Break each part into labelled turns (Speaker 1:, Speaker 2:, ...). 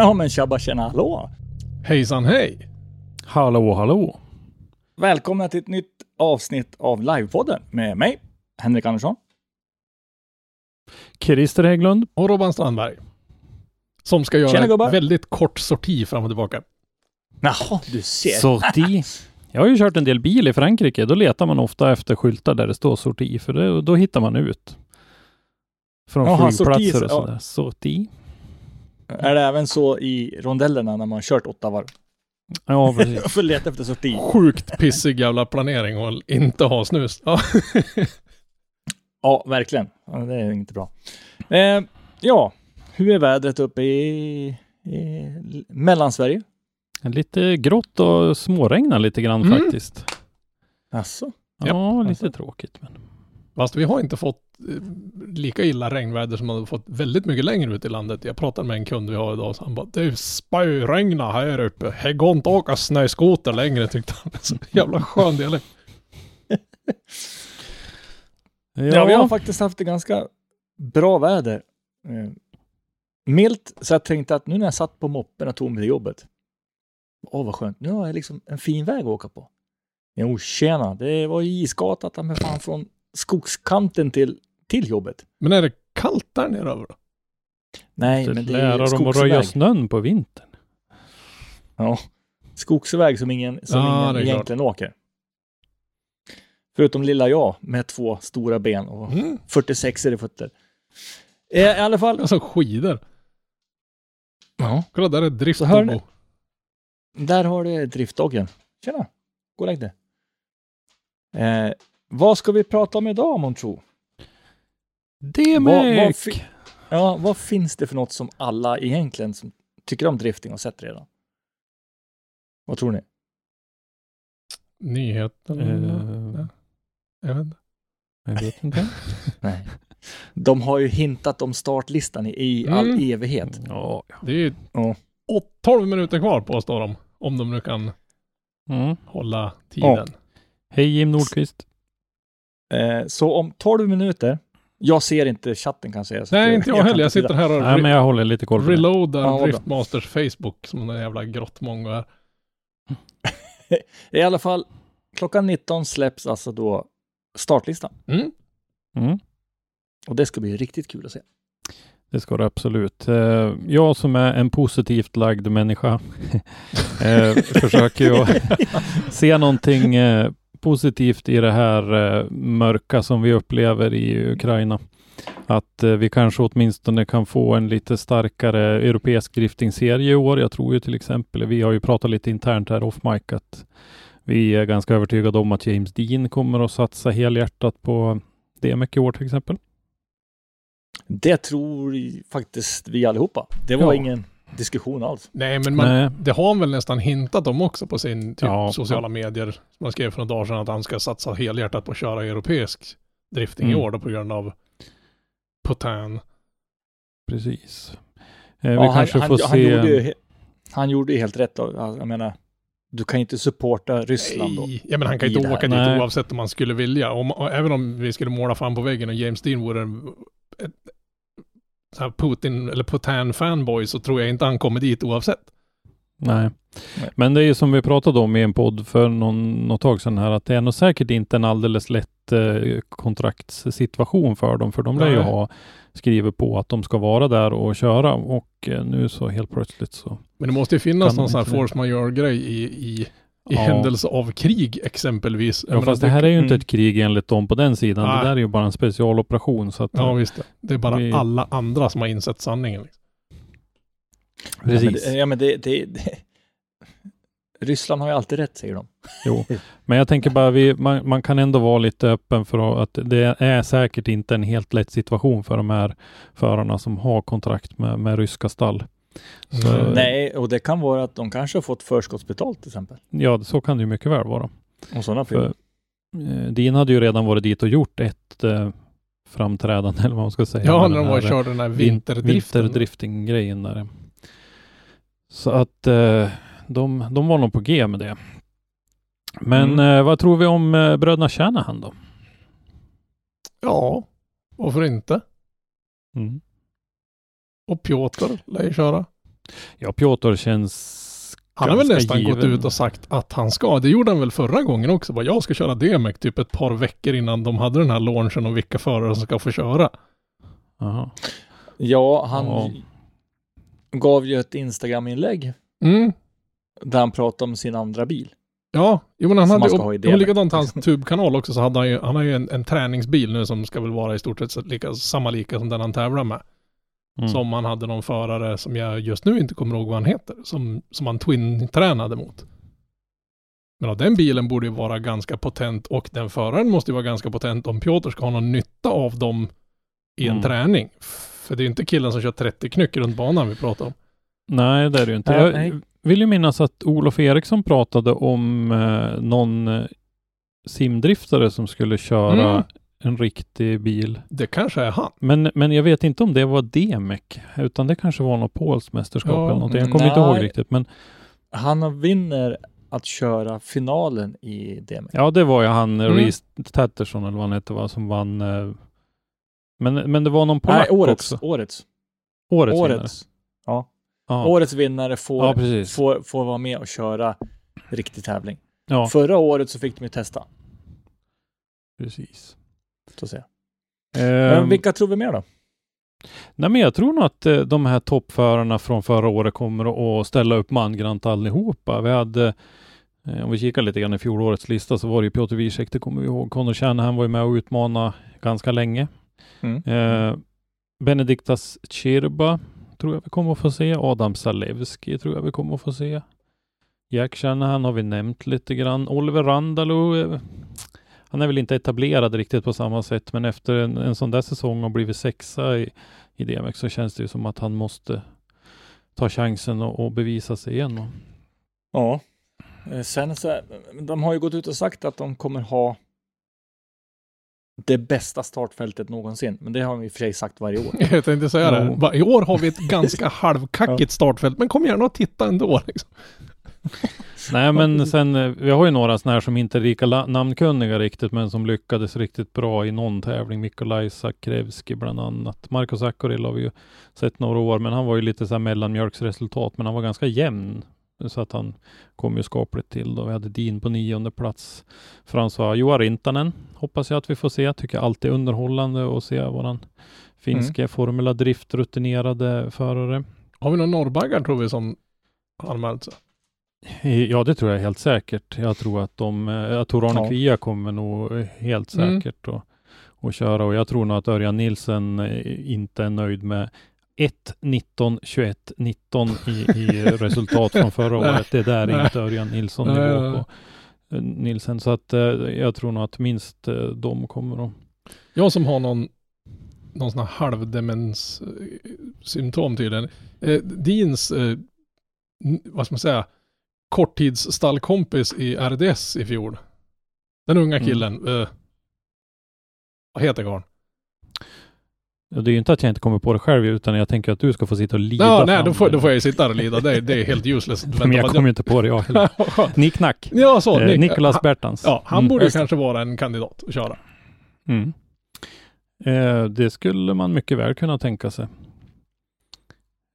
Speaker 1: Ja men tjabba tjena hallå!
Speaker 2: Hejsan hej!
Speaker 3: Hallå, hallå.
Speaker 1: Välkomna till ett nytt avsnitt av Livepodden med mig, Henrik Andersson.
Speaker 3: Christer Hägglund.
Speaker 2: Och Robban Strandberg. Som ska göra
Speaker 1: Tjena,
Speaker 2: ett väldigt kort sorti fram och tillbaka.
Speaker 1: Jaha, du ser.
Speaker 3: Sorti. Jag har ju kört en del bil i Frankrike. Då letar man ofta efter skyltar där det står sorti, för det, då hittar man ut. Från
Speaker 1: Jaha,
Speaker 3: flygplatser
Speaker 1: sorti,
Speaker 3: och sådär. Sorti.
Speaker 1: Är det även så i rondellerna när man kört åtta varv?
Speaker 3: Ja, precis.
Speaker 1: Får leta efter sorti.
Speaker 2: Sjukt pissig jävla planering och inte ha snus. Ja.
Speaker 1: Ja, verkligen. Ja, det är inte bra. Eh, ja, hur är vädret uppe i, i Mellansverige?
Speaker 3: Lite grått och småregnar lite grann
Speaker 2: Mm.
Speaker 3: faktiskt.
Speaker 1: Alltså,
Speaker 3: Ja, lite
Speaker 1: alltså.
Speaker 3: tråkigt. Men...
Speaker 2: Fast vi har inte fått lika illa regnväder som man har fått väldigt mycket längre ut i landet. Jag pratade med en kund vi har idag så han bara Det spöregnar här uppe. Det går inte att åka snöskoter längre tyckte han. Så jävla skön dialekt.
Speaker 1: ja. vi har faktiskt haft det ganska bra väder. Eh, milt, så jag tänkte att nu när jag satt på moppen och tog mig till jobbet. Åh, vad skönt. Nu har jag liksom en fin väg att åka på. Jo, tjena. Det var ju isgatat ta mig fan från skogskanten till, till jobbet.
Speaker 2: Men är det kallt där nere över då?
Speaker 1: Nej,
Speaker 3: Det
Speaker 1: men det
Speaker 3: lära
Speaker 1: är
Speaker 3: dem att röja
Speaker 1: skogsväg.
Speaker 3: snön på vintern.
Speaker 1: Ja, skogsväg som ingen, som
Speaker 2: Ja,
Speaker 1: ingen
Speaker 2: är klart.
Speaker 1: egentligen åker. Förutom lilla jag med två stora ben och
Speaker 2: Mm.
Speaker 1: 46 i fötter. Eh, I alla fall.
Speaker 2: Alltså skidor.
Speaker 1: Ja.
Speaker 2: Kolla där är driftdobbo.
Speaker 1: Där har du driftdoggen. Tjena, gå och lägg dig. Eh, vad ska vi prata om idag, Montro?
Speaker 3: Det
Speaker 1: Vad, vad, ja, vad finns det för något som alla egentligen som tycker om drifting har sett redan? Vad tror ni?
Speaker 2: Nyheter.
Speaker 3: Eh,
Speaker 2: Jag vet inte.
Speaker 3: jag vet inte.
Speaker 1: Nej. De har ju hintat om startlistan i, i all
Speaker 2: Mm.
Speaker 1: evighet.
Speaker 3: Ja,
Speaker 2: Det är ju
Speaker 1: Ja.
Speaker 2: åt- 12 minuter kvar påstår de. Om de nu kan
Speaker 3: mm.
Speaker 2: hålla tiden.
Speaker 3: Hej Jim Nordqvist.
Speaker 1: Eh, så om 12 minuter, jag ser inte chatten kan jag säga. så
Speaker 2: Nej, inte jag
Speaker 1: kan
Speaker 2: heller. Jag sitter här och
Speaker 3: Nej, men jag håller lite koll på
Speaker 2: reloadar
Speaker 1: Ja.
Speaker 2: Driftmasters Facebook som den jävla grottmongo är.
Speaker 1: I alla fall, klockan 19 släpps alltså då startlistan.
Speaker 2: Mm.
Speaker 3: Mm.
Speaker 1: Och det ska bli riktigt kul att se.
Speaker 3: Det ska det absolut. Eh, Jag som är en positivt lagd människa eh, försöker ju se någonting eh, positivt i det här eh, mörka som vi upplever i Ukraina. Att eh, vi kanske åtminstone kan få en lite starkare europeisk driftingserie i år. Jag tror ju till exempel, vi har ju pratat lite internt här off mic att vi är ganska övertygade om att James Dean kommer att satsa helhjärtat på det mycket i år till exempel.
Speaker 1: Det tror faktiskt vi allihopa. Det var
Speaker 3: Ja.
Speaker 1: ingen diskussion alls.
Speaker 2: Nej, men man,
Speaker 3: Nej.
Speaker 2: det har han väl nästan hintat om också på sin typ,
Speaker 3: Ja.
Speaker 2: sociala medier. Som han skrev för några dagar sedan att han ska satsa helhjärtat på att köra europeisk drifting i
Speaker 3: Mm.
Speaker 2: år då på grund av Putin.
Speaker 3: Precis. Eh,
Speaker 1: Ja,
Speaker 3: vi
Speaker 1: han,
Speaker 3: kanske
Speaker 1: han,
Speaker 3: får
Speaker 1: han,
Speaker 3: se...
Speaker 1: gjorde ju, he- han gjorde ju helt rätt. Då. Jag menar, du kan ju inte supporta Ryssland då.
Speaker 2: Nej, ja, men han kan
Speaker 1: i
Speaker 2: inte åka dit
Speaker 3: Nej.
Speaker 2: oavsett om han skulle vilja. Om, och även om vi skulle måla fram på väggen och James Dean vore en ett, så Putin eller Putin fanboy så tror jag inte han kommer dit oavsett.
Speaker 3: Nej.
Speaker 1: Nej.
Speaker 3: Men det är ju som vi pratade om i en podd för någon, något tag sedan här att det är nog säkert inte en alldeles lätt eh, kontraktssituation för dem. För de lär ju ha skrivit på att de ska vara där och köra och eh, nu så helt plötsligt så.
Speaker 2: Men det måste ju finnas någon sån här force majeure-grej i, i, i
Speaker 3: Ja.
Speaker 2: händelse av krig exempelvis.
Speaker 3: Ja,
Speaker 2: menar,
Speaker 3: fast det här är ju inte
Speaker 1: mm.
Speaker 3: ett krig enligt dem på den sidan.
Speaker 2: Nej.
Speaker 3: Det där är ju bara en specialoperation. Så att,
Speaker 2: Ja
Speaker 3: eh,
Speaker 2: visst. Det är bara
Speaker 3: Vi-
Speaker 2: alla andra som har insett sanningen. Liksom.
Speaker 3: Precis.
Speaker 1: Ja, men, det, ja, men det, det, det, Ryssland har ju alltid rätt, säger de.
Speaker 3: Jo, men jag tänker bara, vi, man, man kan ändå vara lite öppen för att det är säkert inte en helt lätt situation för de här förarna som har kontrakt med, med ryska stall.
Speaker 1: Så, mm. Nej, och det kan vara att de kanske har fått förskottsbetalt till exempel.
Speaker 3: Ja, så kan det ju mycket väl vara.
Speaker 1: Och sådana för,
Speaker 3: eh, Din hade ju redan varit dit och gjort ett eh, framträdande, eller vad man ska säga.
Speaker 2: Ja, när de var och körde den här vinterdriften.
Speaker 3: Vinterdrifting-grejen där. Så att eh, de, de var nog på G med det. Men mm. eh, vad tror vi om eh, bröderna Shanahan då?
Speaker 2: Ja, varför inte? Mm. Och Piotr lär ju köra.
Speaker 3: Ja, Piotr känns
Speaker 2: han har väl nästan given. gått ut och sagt att han ska. Det gjorde han väl förra gången också. Bara, jag ska köra DMEC typ ett par veckor innan de hade den här launchen och vilka förare som ska få köra.
Speaker 1: Aha. Ja, han ja. gav ju ett Instagram-inlägg. Mm. Där han pratade om sin andra bil.
Speaker 2: Ja, jo men han hade, och, och likadant hans tubkanal också så hade han ju, han har ju en, en träningsbil nu som ska väl vara i stort sett lika, samma lika som den han tävlar med. Mm. Som han hade någon förare som jag just nu inte kommer ihåg vad han heter, som, som han twin-tränade mot. Men den bilen borde ju vara ganska potent och den föraren måste ju vara ganska potent om Piotr ska ha någon nytta av dem i en mm. träning. För det är ju inte killen som kör 30 knyck runt banan vi pratar om.
Speaker 3: Nej, det är det ju inte. jag vill ju minnas att Olof Eriksson pratade om eh, någon eh, simdriftare som skulle köra mm en riktig bil.
Speaker 2: Det kanske är han.
Speaker 3: Men, men jag vet inte om det var DMEC, utan det kanske var något polskt mästerskap ja, eller någonting. Jag kommer nej. inte ihåg riktigt, men
Speaker 1: han vinner att köra finalen i DMEC.
Speaker 3: Ja, det var ju han, mm. Reese Tatterson eller vad han hette, va, som vann. Eh, men, men det var någon polack
Speaker 1: Nej, årets,
Speaker 3: också.
Speaker 1: Årets.
Speaker 3: Årets, årets.
Speaker 1: Ja. ja. Årets vinnare får, ja, får, får vara med och köra riktig tävling. Ja. Förra året så fick de ju testa.
Speaker 3: Precis.
Speaker 1: Så att säga. Men ehm. vilka tror vi mer då?
Speaker 3: Nej, men jag tror nog att eh, de här toppförarna från förra året kommer att ställa upp mangrant allihopa. Vi hade, eh, om vi kikar lite grann i fjolårets lista, så var det ju Piotr Wiesek, det kommer vi ihåg. Conor Shanahan var ju med och utmanade ganska länge. Mm. Eh, Benediktas Chirba tror jag vi kommer att få se. Adam Zalewski tror jag vi kommer att få se. Jack Shanahan har vi nämnt lite grann. Oliver Randalo eh, han är väl inte etablerad riktigt på samma sätt, men efter en, en sån där säsong och blivit sexa i, i DMX så känns det ju som att han måste ta chansen och, och bevisa sig igen.
Speaker 1: Ja, eh, sen så, de har ju gått ut och sagt att de kommer ha det bästa startfältet någonsin. Men det har de i och för sig sagt varje år.
Speaker 2: Jag tänkte säga det. I år har vi ett ganska halvkackigt startfält, men kom gärna och titta ändå. Liksom.
Speaker 3: Nej, men sen, eh, vi har ju några sådana här som inte är lika namnkunniga riktigt, men som lyckades riktigt bra i någon tävling. Mikolaj Sakrevski bland annat. Marcus Akoril har vi ju sett några år, men han var ju lite så här mellanmjölksresultat, men han var ganska jämn. Så att han kom ju skapligt till då. Vi hade Din på nionde plats. François Joa Rintanen hoppas jag att vi får se. Tycker alltid underhållande att se våran finska mm. Formula Drift rutinerade förare.
Speaker 2: Har vi några norrbaggar tror vi som anmält sig?
Speaker 3: Ja, det tror jag helt säkert. Jag tror att de, eh, jag tror Arne ja. Kvia kommer nog helt mm. säkert mm. att köra och jag tror nog att Örjan Nilsen eh, inte är nöjd med 1, 19, 21, 19 i, i resultat från förra året. Det där är inte Örjan Nilsson nivå på eh, Nilsen. Så att jag tror nog att minst de kommer att...
Speaker 2: Jag som har någon, någon sån här halvdemens symptom tydligen. Eh, Dins, eh, vad ska man säga, korttidsstallkompis i RDS i fjol. Den unga mm. killen. Mm. Eh, vad heter karln?
Speaker 3: Det är ju inte att jag inte kommer på det själv, utan jag tänker att du ska få sitta och lida.
Speaker 2: Ja, nej, då får, då får jag ju sitta och lida. Det är, det är helt useless.
Speaker 3: Men jag kommer ju inte på det jag heller. Nicknack.
Speaker 2: Ja, så.
Speaker 3: Eh, Nicolas Bertans.
Speaker 2: Ja, han mm. borde kanske vara en kandidat att köra.
Speaker 3: Mm. Eh, det skulle man mycket väl kunna tänka sig.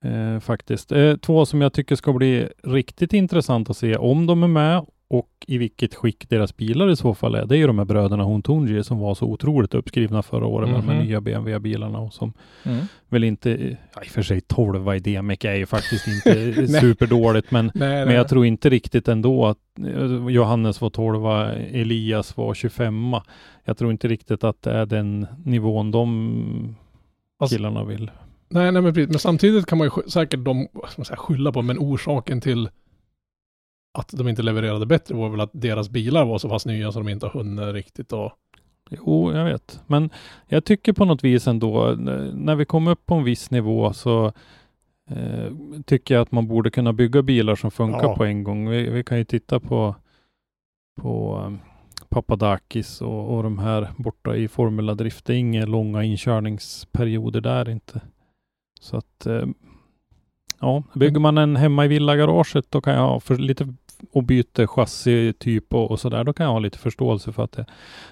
Speaker 3: Eh, faktiskt. Eh, två som jag tycker ska bli riktigt intressant att se om de är med och i vilket skick deras bilar i så fall är. Det är ju de här bröderna Hontunji som var så otroligt uppskrivna förra året mm -hmm. med de mhm. nya BMW-bilarna och som mm. väl inte, ja, i och för sig 12 i DMEC är ju faktiskt inte superdåligt, men, nej, men jag tror inte riktigt ändå att eh, Johannes var 12 Elias var 25 Jag tror inte riktigt att det är den nivån de killarna vill
Speaker 2: Nej, nej men precis. Men samtidigt kan man ju säkert de, säga, skylla på, men orsaken till att de inte levererade bättre var väl att deras bilar var så pass nya så de inte har hunnit riktigt och...
Speaker 3: Jo, jag vet. Men jag tycker på något vis ändå, när vi kommer upp på en viss nivå så eh, tycker jag att man borde kunna bygga bilar som funkar
Speaker 2: Ja.
Speaker 3: på en gång. Vi, vi kan ju titta på, på um, Papadakis och, och de här borta i Formula Drift. Det är inga långa inkörningsperioder där inte. Så att eh, ja, bygger man en hemma i villagaraget då kan jag ha för lite och byter chassi-typ och, och sådär, då kan jag ha lite förståelse för att det,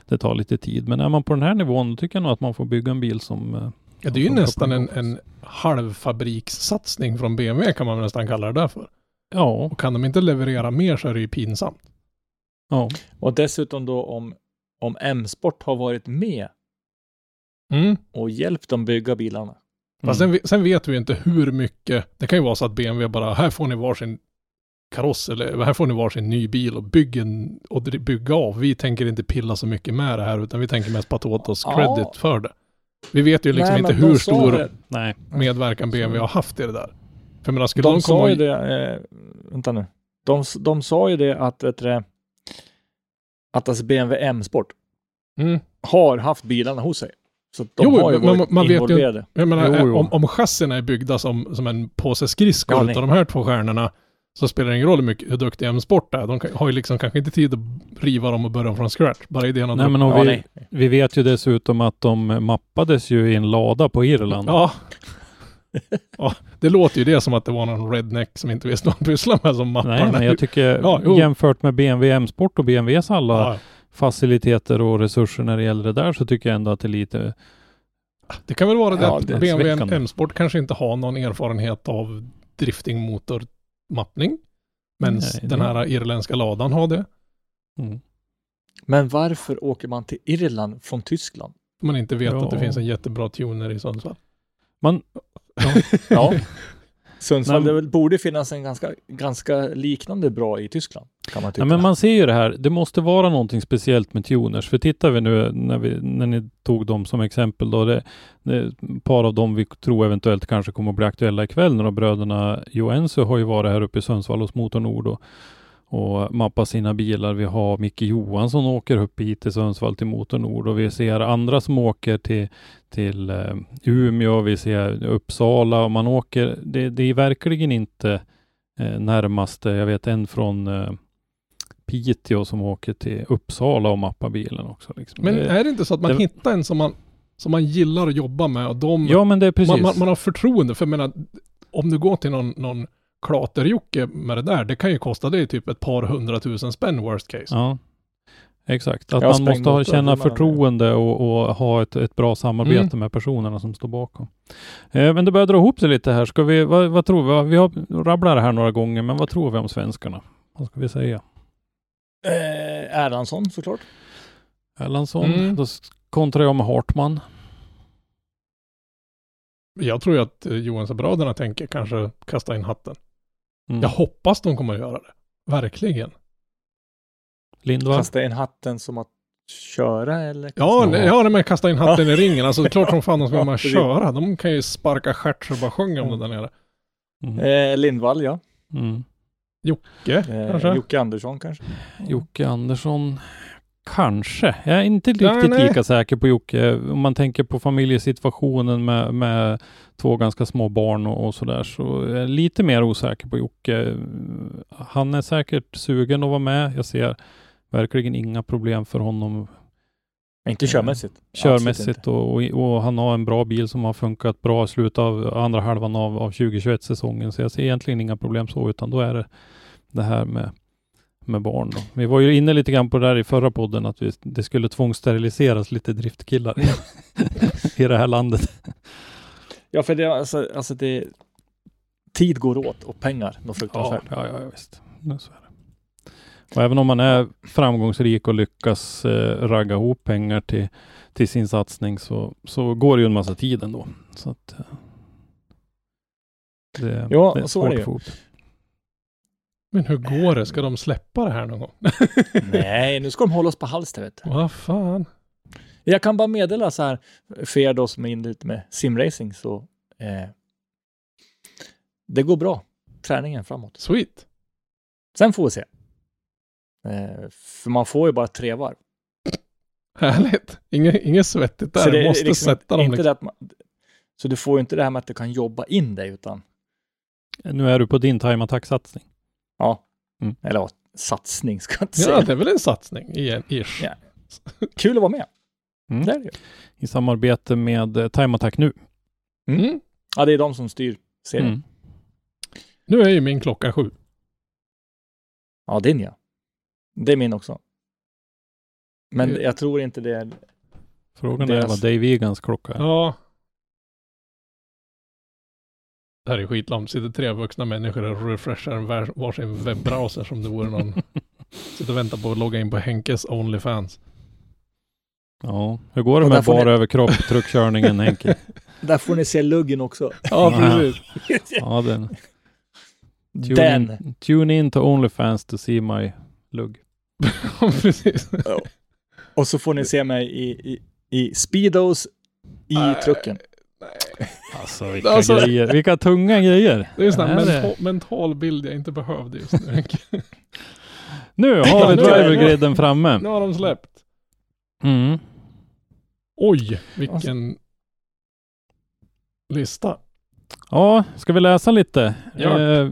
Speaker 3: det tar lite tid. Men är man på den här nivån, då tycker jag nog att man får bygga en bil som... eh,
Speaker 2: Ja, det är ju nästan en, en halvfabrikssatsning från BMW kan man nästan kalla det där för.
Speaker 3: Ja,
Speaker 2: Och kan de inte leverera mer så är det ju pinsamt.
Speaker 3: ja.
Speaker 1: Och dessutom då om, om M-sport har varit med
Speaker 2: Mm.
Speaker 1: och hjälpt dem bygga bilarna.
Speaker 2: Fast
Speaker 3: Mm.
Speaker 2: sen, sen vet vi inte hur mycket, det kan ju vara så att BMW bara, här får ni varsin kaross eller här får ni varsin ny bil och bygg en, och bygga av. Vi tänker inte pilla så mycket med det här utan vi tänker mest på att åt oss
Speaker 1: Ja.
Speaker 2: credit för det. Vi vet ju liksom
Speaker 1: Nej,
Speaker 2: inte hur stor
Speaker 1: det-
Speaker 3: Nej.
Speaker 2: medverkan BMW har haft i det där. För menar, skulle de,
Speaker 1: De
Speaker 2: komma
Speaker 1: sa ju det, eh, vänta nu. De, de sa ju det att, vet du, det, att alltså BMW M-sport
Speaker 2: Mm.
Speaker 1: har haft bilarna hos sig. Så att de
Speaker 2: Jo,
Speaker 1: har ju
Speaker 2: men
Speaker 1: varit
Speaker 2: man- man vet ju-
Speaker 1: involverade.
Speaker 2: Jag menar,
Speaker 3: Jo, jo.
Speaker 2: Om, om chassierna är byggda som, som en påse skridskor
Speaker 1: Ja,
Speaker 2: utav de här två stjärnorna så spelar det ingen roll hur, mycket, hur duktig M-sport är. De kan, har ju liksom kanske inte tid att riva dem och börja från scratch. Bara idén att
Speaker 3: Nej, men
Speaker 1: Ja,
Speaker 3: vi,
Speaker 1: nej.
Speaker 3: vi vet ju dessutom att de mappades ju i en lada på Irland.
Speaker 2: Ja. ja. Det låter ju det som att det var någon redneck som inte visste vad han pysslade med som mappar
Speaker 3: Nej, men jag tycker
Speaker 2: Ja, jo.
Speaker 3: jämfört med BMW M-sport och BMWs alla
Speaker 2: ja,
Speaker 3: faciliteter och resurser när det gäller det där så tycker jag ändå att det är lite
Speaker 2: Det kan väl vara det
Speaker 1: Ja,
Speaker 2: att BMW. M-sport kanske inte har någon erfarenhet av driftingmotormappning. Men den här irländska ladan har det.
Speaker 3: mm.
Speaker 1: Men varför åker man till Irland från Tyskland?
Speaker 2: Man inte vet
Speaker 3: Ja.
Speaker 2: att det finns en jättebra tuner i Sundsvall.
Speaker 3: Man,
Speaker 1: Ja. Sundsvall,
Speaker 3: Men-
Speaker 1: det borde finnas en ganska, ganska liknande bra i Tyskland. Kan man tycka.
Speaker 3: Ja, men man ser ju det här. Det måste vara någonting speciellt med tuners. För tittar vi nu när, vi, när ni tog dem som exempel då. Det, det, ett par av dem vi tror eventuellt kanske kommer att bli aktuella ikväll. Några bröderna Joensuu har ju varit här uppe i Sundsvall hos Motor Nord och, och mappat sina bilar. Vi har Micke Johansson åker upp hit till Sundsvall till Motor Nord och vi ser andra som åker till, till eh, Umeå. Vi ser Uppsala och man åker. Det, det är verkligen inte eh, närmaste. Jag vet en från eh, Piteå som åker till Uppsala och mappar bilen också. Liksom.
Speaker 2: Men
Speaker 3: det,
Speaker 2: är det inte så att man
Speaker 3: det-
Speaker 2: hittar en som man, som man gillar att jobba med och de,
Speaker 3: ja, men det är precis.
Speaker 2: man, man, man har förtroende för, jag menar, om du går till någon, någon klaterjocke med det där, det kan ju kosta dig typ ett par hundratusen spänn worst case.
Speaker 3: Ja, exakt. Att man måste ha, känna förtroende och, och ha ett, ett bra samarbete
Speaker 2: Mm.
Speaker 3: med personerna som står bakom. Eh, men det börjar dra ihop sig lite här. Ska vi, vad, vad tror vi? Vi har rabblat det här några gånger, men vad tror vi om svenskarna? Vad ska vi säga?
Speaker 1: Eh, Erlandsson såklart.
Speaker 3: Erlandsson,
Speaker 2: Mm.
Speaker 3: då kontrar jag med Hartman.
Speaker 2: Jag tror ju att eh, Johansson-bröderna tänker kanske kasta in hatten.
Speaker 3: Mm.
Speaker 2: Jag hoppas de kommer att göra det. Verkligen.
Speaker 3: Lindvall.
Speaker 1: Kasta in hatten som att köra eller?
Speaker 2: Ja,
Speaker 3: Ja.
Speaker 2: nej, ja men kasta in hatten i ringen. Alltså det är klart som fan de ska med och
Speaker 1: precis.
Speaker 2: köra. De kan ju sparka stjärt så bara sjunga om det där nere.
Speaker 3: Mm.
Speaker 1: Eh, Lindvall ja.
Speaker 3: Mm.
Speaker 2: Jocke
Speaker 1: Eh,
Speaker 2: kanske?
Speaker 1: Jocke Andersson kanske.
Speaker 3: Jocke Andersson, kanske. Jag är inte riktigt
Speaker 2: nej.
Speaker 3: lika säker på Jocke. Om man tänker på familjesituationen med, med två ganska små barn och, och sådär, så är jag lite mer osäker på Jocke. Han är säkert sugen att vara med. Jag ser verkligen inga problem för honom
Speaker 1: Inte körmässigt.
Speaker 3: körmässigt
Speaker 1: Absolut
Speaker 3: och, och, och han har en bra bil som har funkat bra i slutet av andra halvan av, av 2021-säsongen. Så jag ser egentligen inga problem så, utan då är det det här med, med barn. Då. Vi var ju inne lite grann på det där i förra podden, att vi, det skulle tvångssteriliseras lite driftkillar i det här landet.
Speaker 1: Ja, för det, alltså, alltså det, tid går åt och pengar något
Speaker 3: Ja,
Speaker 1: fruktansvärt.
Speaker 3: ja, ja visst. Ja, Så är det. Och även om man är framgångsrik och lyckas eh, ragga ihop pengar till, till sin satsning så, så går det ju en massa tid ändå. Så att, eh, det,
Speaker 1: Ja,
Speaker 3: det är
Speaker 1: så är det ju.
Speaker 3: ihop.
Speaker 2: Men hur går det? Ska de släppa det här någon gång?
Speaker 1: Nej, nu ska de hålla oss på halster vet du.
Speaker 2: Vad fan?
Speaker 1: Jag kan bara meddela så här, för er då som är inne lite med simracing så eh, det går bra, träningen framåt.
Speaker 2: Sweet.
Speaker 1: Sen får vi se. Eh, för man får ju bara tre varv.
Speaker 2: Härligt. Inget, inget svettigt där.
Speaker 1: Så det
Speaker 2: Du måste
Speaker 1: liksom
Speaker 2: sätta dem.
Speaker 1: inte
Speaker 2: Liksom.
Speaker 1: det att man, så du får ju inte det här med att du kan jobba in dig, utan
Speaker 3: Nu är du på din time attack-satsning.
Speaker 1: Ja,
Speaker 3: Mm.
Speaker 1: eller ja, satsning ska jag inte
Speaker 2: Ja,
Speaker 1: säga.
Speaker 2: det är väl en satsning i en ish.
Speaker 1: Ja. Kul att vara med.
Speaker 3: Mm.
Speaker 1: Det är det.
Speaker 3: I samarbete med eh, Time Attack nu.
Speaker 2: Mm.
Speaker 1: Ja, det är de som styr serien.
Speaker 3: Mm.
Speaker 2: Nu är ju min klocka sju.
Speaker 1: Ja, din ja. Det är min också. Men
Speaker 2: Det-
Speaker 1: jag tror inte det är...
Speaker 3: Frågan är
Speaker 1: Deras-
Speaker 3: vad Dave Egans klocka är.
Speaker 2: Ja. Det här är skitlamt. Sitter tre vuxna människor och refreshar en var- varsin webbrowser som det vore någon. Sitter och väntar på att logga in på Henkes Onlyfans.
Speaker 3: Ja, hur går det
Speaker 1: Och
Speaker 3: med
Speaker 1: får ni-
Speaker 3: bara överkropp, truckkörningen Henke?
Speaker 1: Där får ni se luggen också.
Speaker 2: Ja, precis.
Speaker 3: Ja, den. Tune
Speaker 1: Den.
Speaker 3: In, tune in to Onlyfans to see my lugg.
Speaker 2: Ja, precis.
Speaker 1: Och så får ni se mig i, i, i Speedos i trucken.
Speaker 2: Nej.
Speaker 3: Alltså vilka
Speaker 2: Alltså-
Speaker 3: grejer, vilka tunga grejer.
Speaker 2: Det är en sån här mental, mental bild jag inte behövde just nu.
Speaker 3: Nu har vi drivergriden framme.
Speaker 2: Nu har de släppt.
Speaker 3: Mm.
Speaker 2: Oj, vilken lista.
Speaker 3: Ja, ska vi läsa lite? Eh,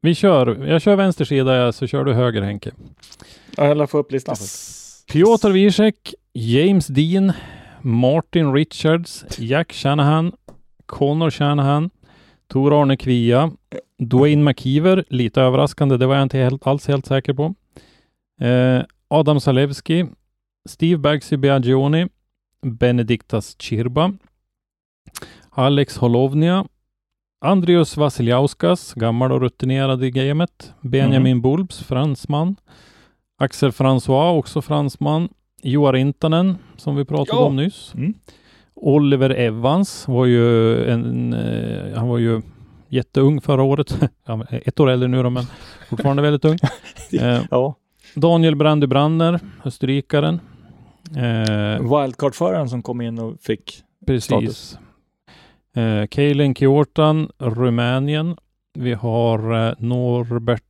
Speaker 3: vi kör. Jag kör vänster sida så kör du höger Henke.
Speaker 1: Ja, Jag får upp listan först.
Speaker 3: Piotr Wiesek, James Dean, Martin Richards, Jack Shanahan, Connor Shanahan, Tor Arne Kvia, Dwayne McKeever, lite överraskande, det var jag inte helt, alls helt säker på. Eh, Adam Zalewski, Steve Baggsy Biagioni, Benediktas Chirba, Alex Holovnia, Andrius Vasiljauskas, gammal och rutinerad i gamet, Benjamin Bulbs, fransman, Axel François, också fransman, Joar Rintanen, som vi pratade
Speaker 1: Ja.
Speaker 3: om nyss.
Speaker 1: Mm.
Speaker 3: Oliver Evans var ju en, eh, han var ju jätteung förra året. Ett år äldre nu då, men fortfarande väldigt ung. Eh,
Speaker 1: Ja.
Speaker 3: Daniel Brandy Branner, österrikaren. Eh,
Speaker 1: Wildcard-föraren som kom in och fick...
Speaker 3: precis. Eh, Kaelin Kjortan, Rumänien. Vi har eh, Norbert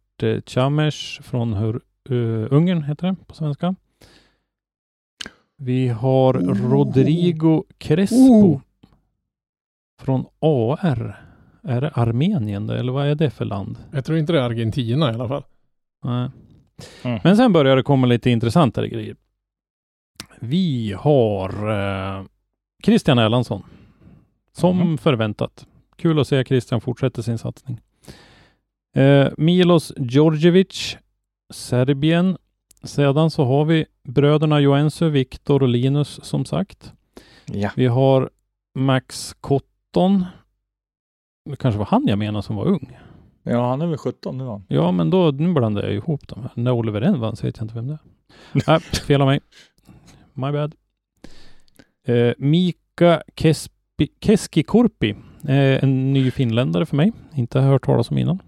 Speaker 3: Chames från Hur, eh, Ungern, heter det på svenska. Vi har
Speaker 1: Oh.
Speaker 3: Rodrigo Crespo
Speaker 1: Oh.
Speaker 3: från AR. Är det Armenien det, eller vad är det för land?
Speaker 2: Jag tror inte det är Argentina i alla fall.
Speaker 3: Nej.
Speaker 1: Mm.
Speaker 3: Men sen börjar det komma lite intressantare grejer. Vi har eh, Christian Erlandsson. Som
Speaker 1: Mhm.
Speaker 3: förväntat. Kul att se Christian fortsätta sin satsning. Eh, Milos Djordjevic, Serbien. Sedan så har vi bröderna Joensuu, Viktor och Linus som sagt.
Speaker 1: Ja.
Speaker 3: Vi har Max Cotton. Det kanske var han jag menar som var ung.
Speaker 1: Ja, han är väl 17 nu han.
Speaker 3: Ja, men då nu blandar jag ihop dem här. När Oliver Envans vet jag inte vem det är. Nej, fel av mig. My bad. Eh, Mika Kespi, Keskikorpi. Eh, en ny finländare för mig. Inte hört talas om innan.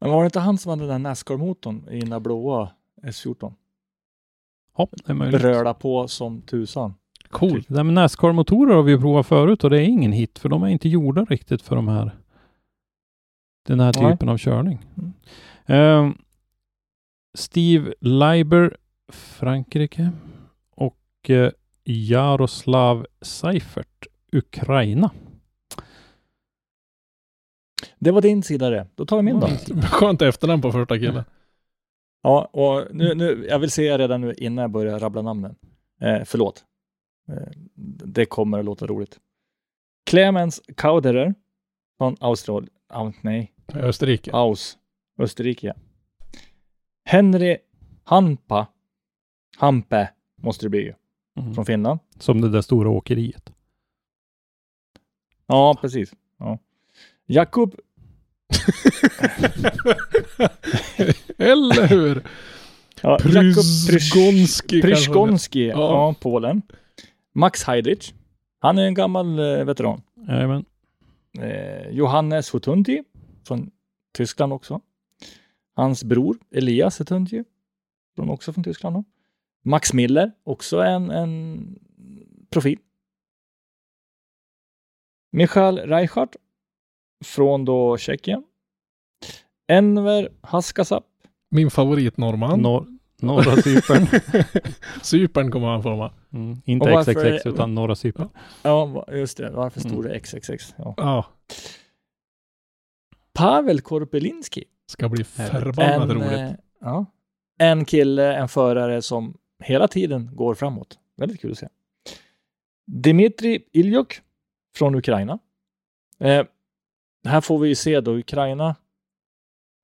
Speaker 1: Men var det inte han som hade den där Nascar-motorn i den där blåa S14?
Speaker 3: Ja, det är möjligt.
Speaker 1: Bröla på som tusan.
Speaker 2: Coolt.
Speaker 3: Det där med Nascar-motorer har vi ju provat förut och det är ingen hit för de är inte gjorda riktigt för de här den här
Speaker 1: Nej.
Speaker 3: typen av körning.
Speaker 1: Mm.
Speaker 3: Eh, Steve Leiber, Frankrike och eh, Jaroslav Seifert, Ukraina.
Speaker 1: Det var din sida det. Då tar vi min då.
Speaker 2: Skönt efternamn på första killen.
Speaker 1: Ja, och nu, nu, jag vill säga redan nu innan jag börjar rabbla namnen. Eh, förlåt. Eh, det kommer att låta roligt. Clemens Kauderer från Australien. Ah, nej,
Speaker 2: Österrike.
Speaker 1: Aus. Österrike. ja. Henry Hampa. Hampe måste det bli ju.
Speaker 3: Mm.
Speaker 1: Från Finland.
Speaker 3: Som det där stora åkeriet.
Speaker 1: Ja, precis. Ja. Jakub
Speaker 2: Eller hur?
Speaker 1: ja,
Speaker 2: Prysgonski kanske.
Speaker 1: Prysgonski, ja.
Speaker 2: Ja.
Speaker 1: Polen. Max Heidrich. Han är en gammal eh, veteran.
Speaker 3: Jajamän.
Speaker 1: eh, Johannes Hutunti från Tyskland också. Hans bror Elias Hutunti, från också från Tyskland. Då. Max Miller, också en, en profil. Michael Reichardt från då Tjeckien. Enver Haskasap.
Speaker 2: Min favorit norrman.
Speaker 3: Nor norra Cypern.
Speaker 2: Cypern kommer han få
Speaker 3: Mm. Inte
Speaker 1: varför-
Speaker 3: XXX utan norra Cypern.
Speaker 1: Ja, just det. Varför stod
Speaker 3: Mm.
Speaker 1: det XXX? Ja.
Speaker 2: Ja,
Speaker 1: Pavel Korpelinski.
Speaker 2: ska bli förbannat
Speaker 1: En,
Speaker 2: roligt.
Speaker 1: eh, ja, en kille, en förare som hela tiden går framåt. Väldigt kul att se. Dmitrij Iljok från Ukraina. Eh, här får vi ju se då Ukraina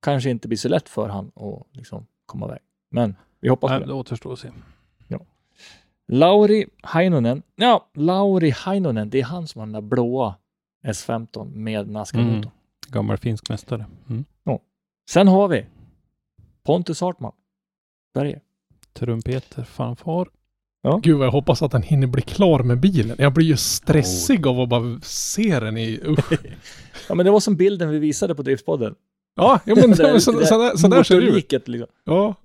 Speaker 1: kanske inte blir så lätt för han att liksom komma iväg. Men vi hoppas på
Speaker 3: Nej,
Speaker 1: det.
Speaker 3: det återstår att se.
Speaker 1: Lauri Heinonen. Ja, Lauri Heinonen. Det är han som har den där blåa S15 med Nascar-motorn.
Speaker 3: Mm. Gammal finsk mästare. Mm.
Speaker 1: Sen har vi Pontus Hartman. Sverige.
Speaker 3: Trumpeter, fanfar.
Speaker 2: Gud vad jag hoppas att han hinner bli klar med bilen. Jag blir ju stressig av att bara se den i... Usch.
Speaker 1: Ja, men det var som bilden vi visade på Driftspodden.
Speaker 2: Ja, ja men,
Speaker 1: Det där-
Speaker 2: så,
Speaker 1: det
Speaker 2: så, där, så där ser det ut.
Speaker 1: Liksom.
Speaker 2: Ja.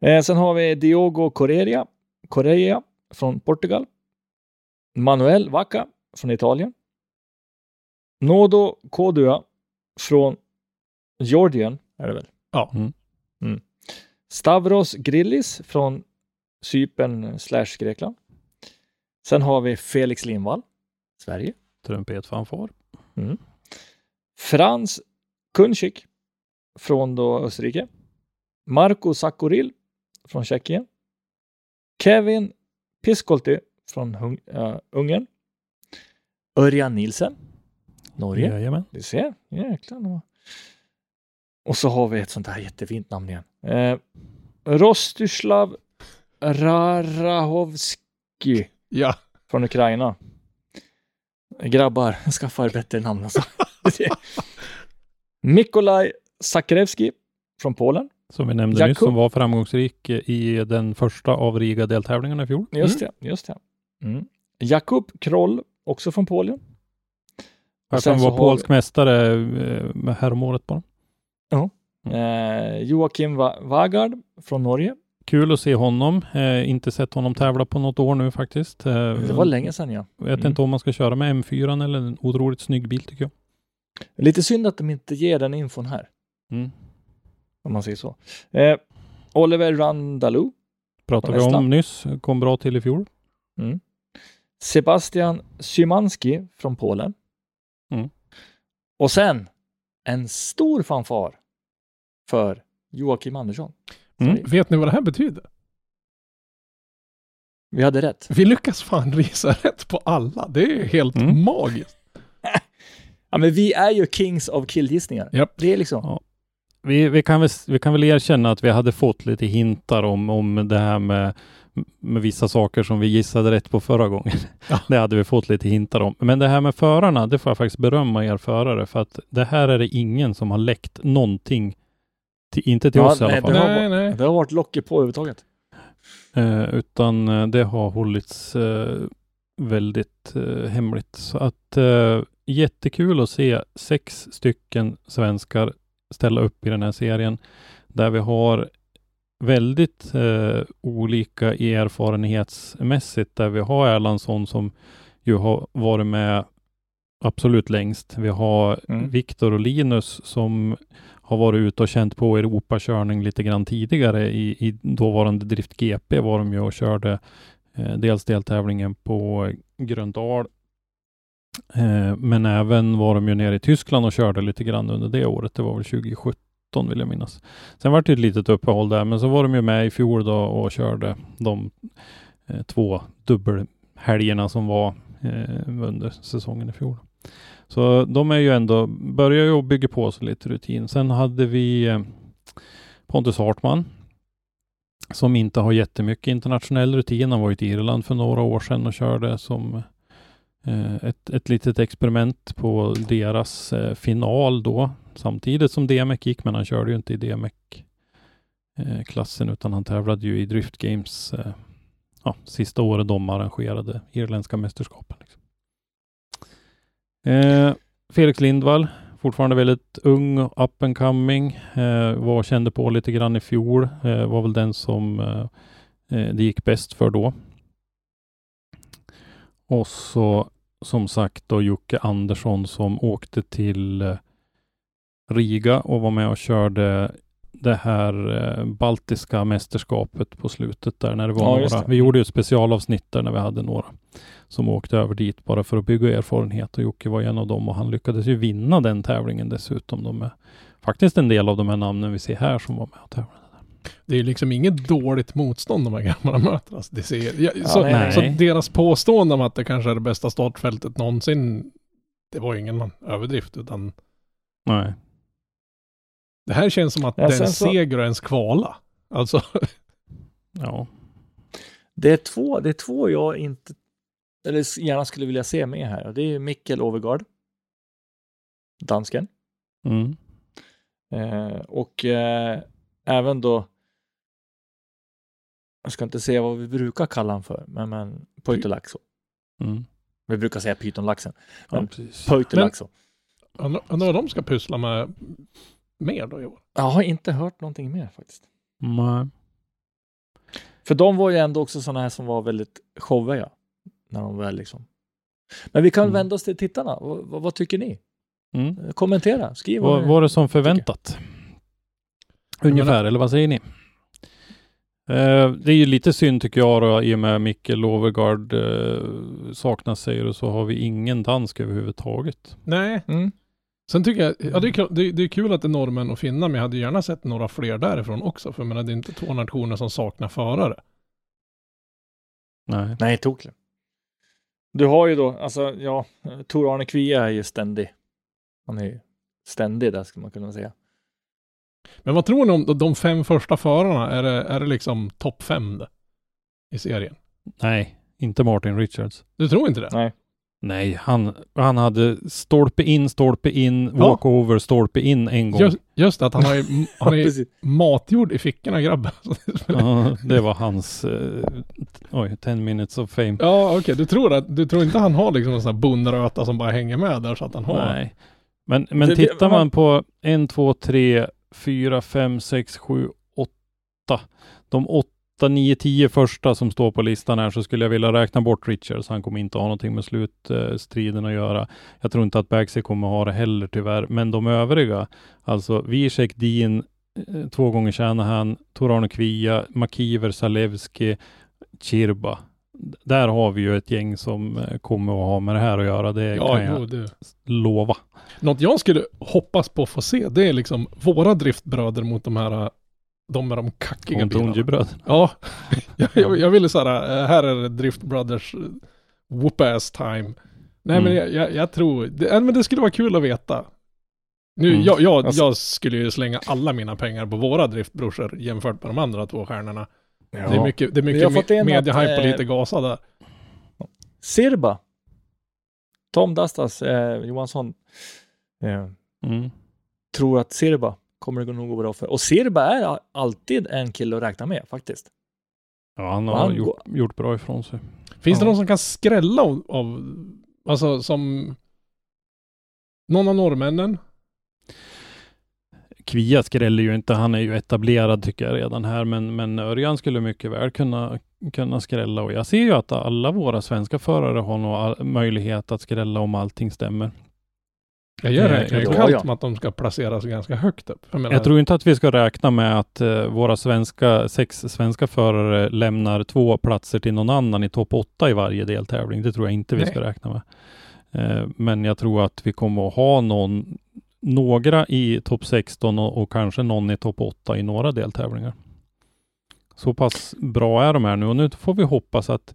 Speaker 1: Eh, sen har vi Diogo Correa, Correa från Portugal. Manuel Vaca från Italien. Nodo Kodua från Georgien, är det väl?
Speaker 2: Ja.
Speaker 3: Mm.
Speaker 1: Mm. Stavros Grillis från Cypern slash Grekland. Sen har vi Felix Lindvall, Sverige.
Speaker 3: Trumpet, fanfar.
Speaker 1: Frans Kunschik från då Österrike. Marco Sakuril från Tjeckien. Kevin Piskolty från Hung- äh, Ungern. Örjan Nielsen, Norge.
Speaker 3: Jajamän.
Speaker 1: Du ser, jäklar. Och så har vi ett sånt här jättefint namn igen. Eh, Rostislav Rarahovski
Speaker 2: Ja.
Speaker 1: från Ukraina. Grabbar, skaffa er bättre namn alltså. Mikolaj Sakrevski från Polen.
Speaker 3: Som vi nämnde nyss,
Speaker 1: Jakub-
Speaker 3: som var framgångsrik i den första av Riga-deltävlingarna i fjol.
Speaker 1: Just det, just det. Mm. Jakub Kroll, också från Polen.
Speaker 3: Vara
Speaker 1: har
Speaker 3: polsk mästare eh, med häromåret bara.
Speaker 1: Eh, Joakim Va- Vagard från Norge.
Speaker 3: Kul att se honom. Eh, inte sett honom tävla på något år nu faktiskt. Eh,
Speaker 1: Det var länge sedan ja.
Speaker 3: Vet
Speaker 1: Mm.
Speaker 3: inte om man ska köra med M4 eller en otroligt snygg bil tycker jag.
Speaker 1: Lite synd att de inte ger den infon här,
Speaker 3: Mm.
Speaker 1: om man säger så. Eh, Oliver Randalou,
Speaker 3: Pratade vi om nyss. Kom bra till i fjol.
Speaker 1: Sebastian Szymanski från Polen.
Speaker 3: Mm.
Speaker 1: Och sen en stor fanfar för Joakim Andersson.
Speaker 3: Mm.
Speaker 2: Vet ni vad det här betyder?
Speaker 1: Vi hade rätt.
Speaker 2: Vi lyckas fan risa rätt på alla. Det är helt
Speaker 3: Mm.
Speaker 2: magiskt.
Speaker 1: Ja, men vi är ju kings of killgissningar.
Speaker 2: Japp.
Speaker 1: Det är liksom...
Speaker 3: Ja. Vi, vi, kan väl, vi kan väl erkänna att vi hade fått lite hintar om, om det här med, med vissa saker som vi gissade rätt på förra gången.
Speaker 2: Ja.
Speaker 3: Det hade vi fått lite hintar om. Men det här med förarna, det får jag faktiskt berömma er förare för att det här är det ingen som har läckt någonting. Till, inte till
Speaker 1: Ja,
Speaker 3: oss i alla
Speaker 1: nej,
Speaker 3: fall.
Speaker 1: det har
Speaker 2: Nej,
Speaker 1: varit-
Speaker 2: nej.
Speaker 1: Det har varit locket på överhuvudtaget.
Speaker 3: Eh, utan eh, det har hållits eh, väldigt eh, hemligt. Så att eh, jättekul att se sex stycken svenskar ställa upp i den här serien där vi har väldigt eh, olika erfarenhetsmässigt där vi har Erlandsson som ju har varit med absolut längst. Vi har
Speaker 1: Mm.
Speaker 3: Viktor och Linus som har varit ute och känt på Europakörning lite grann tidigare. I, i dåvarande Drift GP var de ju och körde eh, dels deltävlingen på Gröndal. Eh, men även var de ju nere i Tyskland och körde lite grann under det året. Det var väl 2017 vill jag minnas. Sen var det ett litet uppehåll där, men så var de ju med i fjol då och körde de eh, två dubbelhelgerna som var eh, under säsongen i fjol. Så de är ju ändå, börjar ju bygga på sig lite rutin. Sen hade vi eh, Pontus Hartman som inte har jättemycket internationell rutin. Han var ju i Irland för några år sedan och körde som eh, ett, ett litet experiment på deras eh, final då. Samtidigt som DMEC gick, men han körde ju inte i DMEC-klassen utan han tävlade ju i Drift Games ja, sista året de arrangerade irländska mästerskapen. Liksom. Eh, Felix Lindvall, fortfarande väldigt ung, up and coming. Eh, var kände på lite grann i fjol. Eh, var väl den som eh, eh det gick bäst för då. Och så som sagt då Jocke Andersson som åkte till eh, Riga och var med och körde det här eh, baltiska mästerskapet på slutet där när det var
Speaker 1: Ja,
Speaker 3: några.
Speaker 1: det.
Speaker 3: Vi gjorde ju ett specialavsnitt där när vi hade några som åkte över dit bara för att bygga erfarenhet och Jocke var en av dem och han lyckades ju vinna den tävlingen dessutom. De är faktiskt en del av de här namnen vi ser här som var med och tävlade.
Speaker 2: Det är liksom inget dåligt motstånd de här grabbarna möter. Alltså, det ser, ja, så,
Speaker 3: nej.
Speaker 2: så deras påstående om att det kanske är det bästa startfältet någonsin, det var ingen överdrift utan
Speaker 3: Nej.
Speaker 2: Det här känns som att
Speaker 1: Ja,
Speaker 2: det är en
Speaker 1: sen så-
Speaker 2: seger och en skvala. Alltså,
Speaker 3: Ja.
Speaker 1: Det är två, det är två jag inte, eller gärna skulle vilja se med här. Det är Mikkel Overgaard, dansken.
Speaker 3: Mm.
Speaker 1: Eh, och eh, även då, jag ska inte säga vad vi brukar kalla han för, men, men Pöytelaxo.
Speaker 3: Mm.
Speaker 1: Vi brukar säga pytonlaxen.
Speaker 3: Ja,
Speaker 1: Men-
Speaker 3: precis.
Speaker 1: Pöytelaxo.
Speaker 2: undrar vad de ska pyssla med mer då i år.
Speaker 1: Jag har inte hört någonting mer faktiskt.
Speaker 3: Nej.
Speaker 1: För de var ju ändå också sådana här som var väldigt showiga. När de väl liksom. Men vi kan
Speaker 3: Mm.
Speaker 1: vända oss till tittarna. Vad, vad, vad tycker ni?
Speaker 3: Mm.
Speaker 1: Eh, Kommentera, skriv.
Speaker 3: Var,
Speaker 1: vad-
Speaker 3: var det som förväntat? Ungefär, eller vad säger ni? Eh, det är ju lite synd tycker jag då, i och med Micke Lovergard eh, saknas säger du, så har vi ingen dansk överhuvudtaget.
Speaker 2: Nej,
Speaker 1: Mm.
Speaker 2: Sen tycker jag, ja det är, kul, det, det är kul att det är norrmän och finnar, men jag hade gärna sett några fler därifrån också, för jag menar det är inte två nationer som saknar förare.
Speaker 3: Nej.
Speaker 1: Nej, toklig. Du har ju då, alltså ja, Tor Arne Kvia är ju ständig. Han är ju ständig där skulle man kunna säga.
Speaker 2: Men vad tror ni om de- fem första förarna? Är det, är det liksom topp fem i serien?
Speaker 3: Nej, inte Martin Richards.
Speaker 2: Du tror inte det?
Speaker 1: Nej.
Speaker 3: Nej, han, han hade stolpe in, stolpe in,
Speaker 2: Ja.
Speaker 3: walkover, stolpe in en gång.
Speaker 2: Just, just att han har ju, han är matjord i fickorna grabben.
Speaker 3: Ja, det var hans, eh, oj, 10 minutes of fame.
Speaker 2: Ja okej, du tror att, du tror inte han har liksom en sån här bondröta som bara hänger med där så att han har?
Speaker 3: Nej. Men, men
Speaker 1: Det- det-
Speaker 3: tittar man på en, två, tre, fyra, fem, sex, sju, åtta. De åtta, nio, tio första som står på listan här så skulle jag vilja räkna bort Richards. Han kommer inte ha någonting med slutstriden att göra. Jag tror inte att Bagsy kommer ha det heller tyvärr. Men de övriga, alltså Zizek, Dean, eh, två gånger Shanahan, Tor-Arne Kvia, Makiver, Zalewski, Chirba. Där har vi ju ett gäng som eh, kommer att ha med det här att göra. Det
Speaker 2: Ja,
Speaker 3: kan jag
Speaker 2: jo, du.
Speaker 3: lova.
Speaker 2: Något jag skulle hoppas på att få se, det är liksom våra driftbröder mot de här, de med de kackiga bilarna.
Speaker 3: Montunji-bröderna.
Speaker 2: Ja, jag, jag, jag ville såhär, här är det Drift Brothers eh, whoop ass time. Nej men
Speaker 3: Mm.
Speaker 2: jag, jag, jag tror, det, men det skulle vara kul att veta. Nu,
Speaker 3: Mm.
Speaker 2: jag, jag,
Speaker 1: Alltså-
Speaker 2: jag skulle ju slänga alla mina pengar på våra driftbrorsor jämfört med de andra två stjärnorna. Det är mycket, det är mycket me- mediehype och
Speaker 1: eh,
Speaker 2: lite gasa där.
Speaker 1: Sirba. Tom Dastas eh, Johansson eh,
Speaker 3: Mm.
Speaker 1: tror att Sirba kommer det gå nog gå bra för. Och Sirba är alltid en kille att räkna med faktiskt.
Speaker 3: Ja, han har
Speaker 1: Han
Speaker 3: gjort, gjort bra ifrån sig.
Speaker 2: Finns det
Speaker 1: Ja.
Speaker 2: någon som kan skrälla av, av alltså som någon av norrmännen?
Speaker 3: Kvia skräller ju inte. Han är ju etablerad tycker jag redan här, men, men Örjan skulle mycket väl kunna, kunna skrälla och jag ser ju att alla våra svenska förare har nog möjlighet att skrälla om allting stämmer.
Speaker 2: Jag gör räknar ju
Speaker 1: ja,
Speaker 2: kallt
Speaker 1: ja.
Speaker 2: med att de ska placeras ganska högt upp. Jag menar,
Speaker 3: Jag tror inte att vi ska räkna med att eh, våra svenska, sex svenska förare lämnar två platser till någon annan i topp åtta i varje deltävling. Det tror jag inte vi
Speaker 2: Nej.
Speaker 3: ska räkna med. Eh, men jag tror att vi kommer att ha någon, några i topp 16 och, och kanske någon i topp 8 i några deltävlingar. Så pass bra är de här nu och nu får vi hoppas att